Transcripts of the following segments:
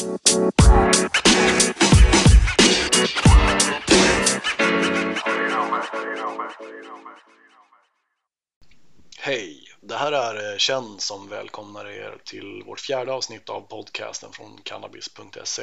Hej! Det här är eh, Känn som välkomnar er till vårt fjärde avsnitt av podcasten från cannabis.se.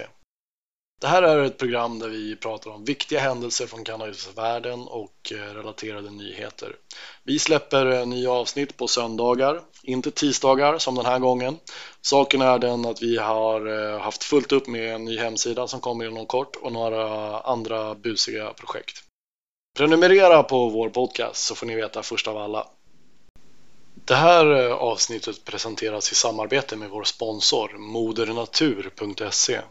Det här är ett program där vi pratar om viktiga händelser från cannabisvärlden och eh, relaterade nyheter. Vi släpper eh, nya avsnitt på söndagar, inte tisdagar som den här gången. Saken är den att vi har eh, haft fullt upp med en ny hemsida som kommer inom kort och några andra busiga projekt. Prenumerera på vår podcast så får ni veta först av alla. Det här avsnittet presenteras i samarbete med vår sponsor modernatur.se.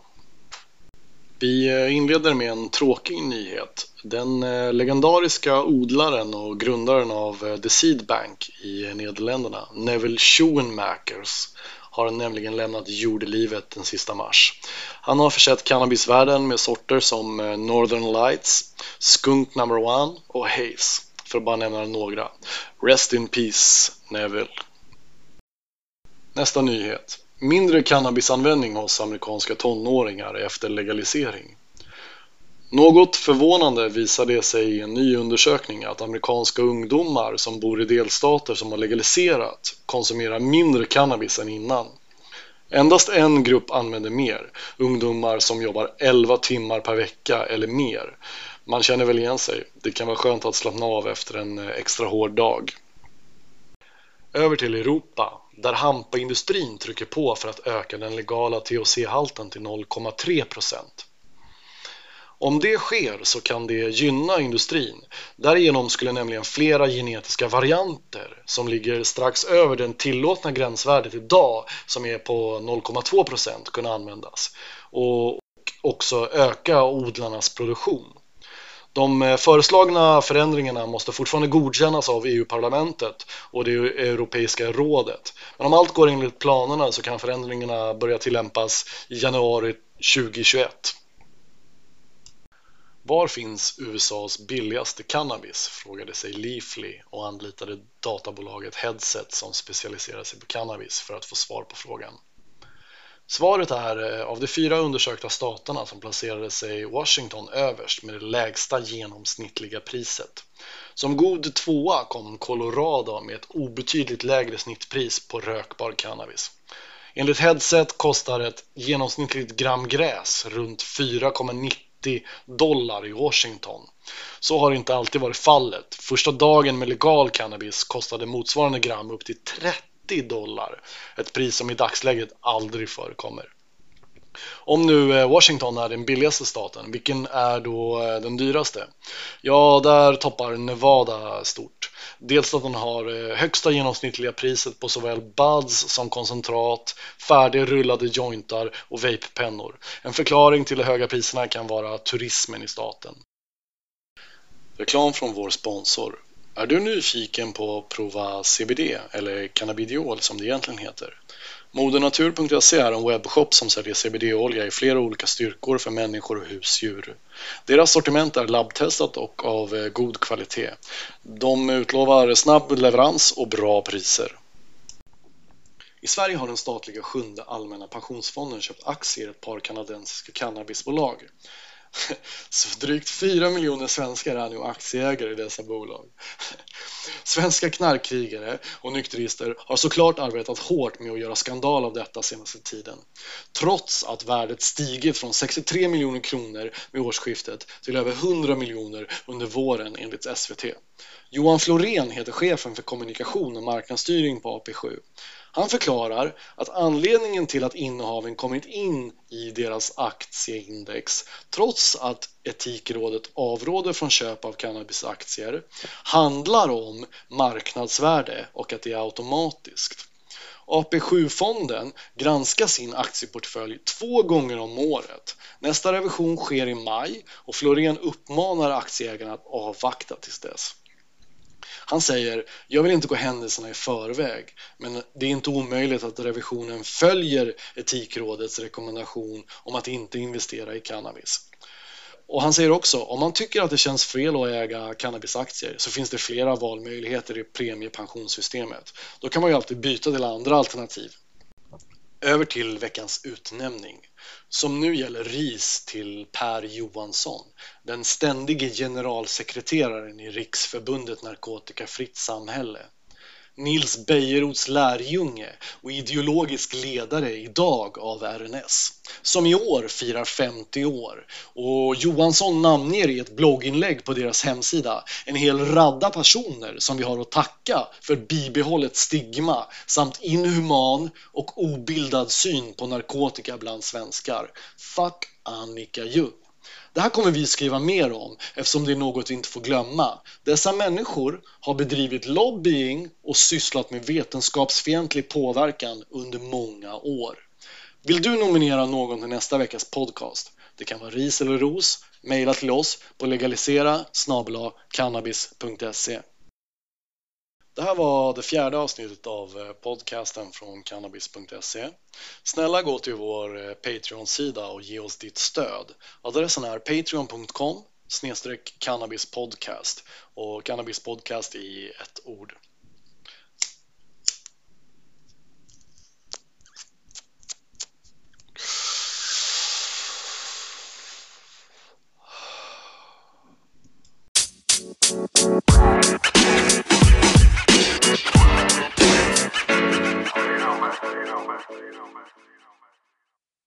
Vi eh, inleder med en tråkig nyhet. Den eh, legendariska odlaren och grundaren av eh, The Seed Bank i Nederländerna, Neville Schoenmakers, har nämligen lämnat jordelivet den sista mars. Han har försett cannabisvärlden med sorter som Northern Lights, Skunk Number One och Haze för att bara nämna några. Rest in peace, Neville. Nästa nyhet. Mindre cannabisanvändning hos amerikanska tonåringar efter legalisering. Något förvånande visar det sig i en ny undersökning att amerikanska ungdomar som bor i delstater som har legaliserat konsumerar mindre cannabis än innan. Endast en grupp använder mer, ungdomar som jobbar 11 timmar per vecka eller mer man känner väl igen sig. Det kan vara skönt att slappna av efter en eh, extra hård dag. Över till Europa, där hampaindustrin trycker på för att öka den legala THC-halten till 0,3 procent. Om det sker så kan det gynna industrin. Därigenom skulle nämligen flera genetiska varianter som ligger strax över den tillåtna gränsvärdet idag som är på 0,2 procent kunna användas och också öka odlarnas produktion. De eh, föreslagna förändringarna måste fortfarande godkännas av EU-parlamentet och det Europeiska rådet. Men om allt går enligt planerna så kan förändringarna börja tillämpas i januari 2021. Var finns USAs billigaste cannabis? frågade sig Leafly och anlitade databolaget Headset som specialiserar sig på cannabis för att få svar på frågan. Svaret är eh, av de fyra undersökta staterna som placerade sig Washington överst med det lägsta genomsnittliga priset. Som god tvåa kom Colorado med ett obetydligt lägre snittpris på rökbar cannabis. Enligt Headset kostar ett genomsnittligt gram gräs runt 4,90 dollar i Washington. Så har inte alltid varit fallet. Första dagen med legal cannabis kostade motsvarande gram upp till 30 90 dollar. Ett pris som i dagsläget aldrig förekommer. Om nu eh, Washington är den billigaste staten, vilken är då eh, den dyraste? Ja, där toppar Nevada stort. Delstaten har eh, högsta genomsnittliga priset på såväl buds som koncentrat, färdigrullade jointar och vapepennor. En förklaring till de höga priserna kan vara turismen i staten. Reklam från vår sponsor är du nyfiken på att prova CBD eller cannabidiol som det egentligen heter? Modernatur.se är en webbshop som säljer CBD-olja i flera olika styrkor för människor och husdjur. Deras sortiment är labbtestat och av eh, god kvalitet. De utlovar snabb leverans och bra priser. I Sverige har den statliga sjunde allmänna pensionsfonden köpt aktier i ett par kanadensiska cannabisbolag. Så drygt 4 miljoner svenskar är nu aktieägare i dessa bolag. Svenska knarkkrigare och nykterister har såklart arbetat hårt med att göra skandal av detta senaste tiden. Trots att värdet stigit från 63 miljoner kronor vid årsskiftet till över 100 miljoner under våren enligt SVT. Johan Florén heter chefen för kommunikation och marknadsstyrning på AP7. Han förklarar att anledningen till att innehaven kommit in i deras aktieindex trots att Etikrådet avråder från köp av cannabisaktier handlar om marknadsvärde och att det är automatiskt. AP7-fonden granskar sin aktieportfölj två gånger om året. Nästa revision sker i maj och Florén uppmanar aktieägarna att avvakta tills dess. Han säger, jag vill inte gå händelserna i förväg, men det är inte omöjligt att revisionen följer Etikrådets rekommendation om att inte investera i cannabis. Och han säger också, om man tycker att det känns fel att äga cannabisaktier så finns det flera valmöjligheter i premiepensionssystemet. Då kan man ju alltid byta till andra alternativ. Över till veckans utnämning som nu gäller ris till Per Johansson, den ständige generalsekreteraren i Riksförbundet Narkotikafritt Samhälle. Nils Bejerots lärjunge och ideologisk ledare idag av RNS, som i år firar 50 år. Och Johansson namnger i ett blogginlägg på deras hemsida en hel radda personer som vi har att tacka för bibehållet stigma samt inhuman och obildad syn på narkotika bland svenskar. Fuck Annika Ljung. Det här kommer vi skriva mer om eftersom det är något vi inte får glömma. Dessa människor har bedrivit lobbying och sysslat med vetenskapsfientlig påverkan under många år. Vill du nominera någon till nästa veckas podcast? Det kan vara ris eller ros. Maila till oss på legalisera cannabis.se. Det här var det fjärde avsnittet av eh, podcasten från cannabis.se. Snälla gå till vår eh, Patreon-sida och ge oss ditt stöd. Adressen är patreon.com snedstreck cannabispodcast och cannabispodcast i ett ord.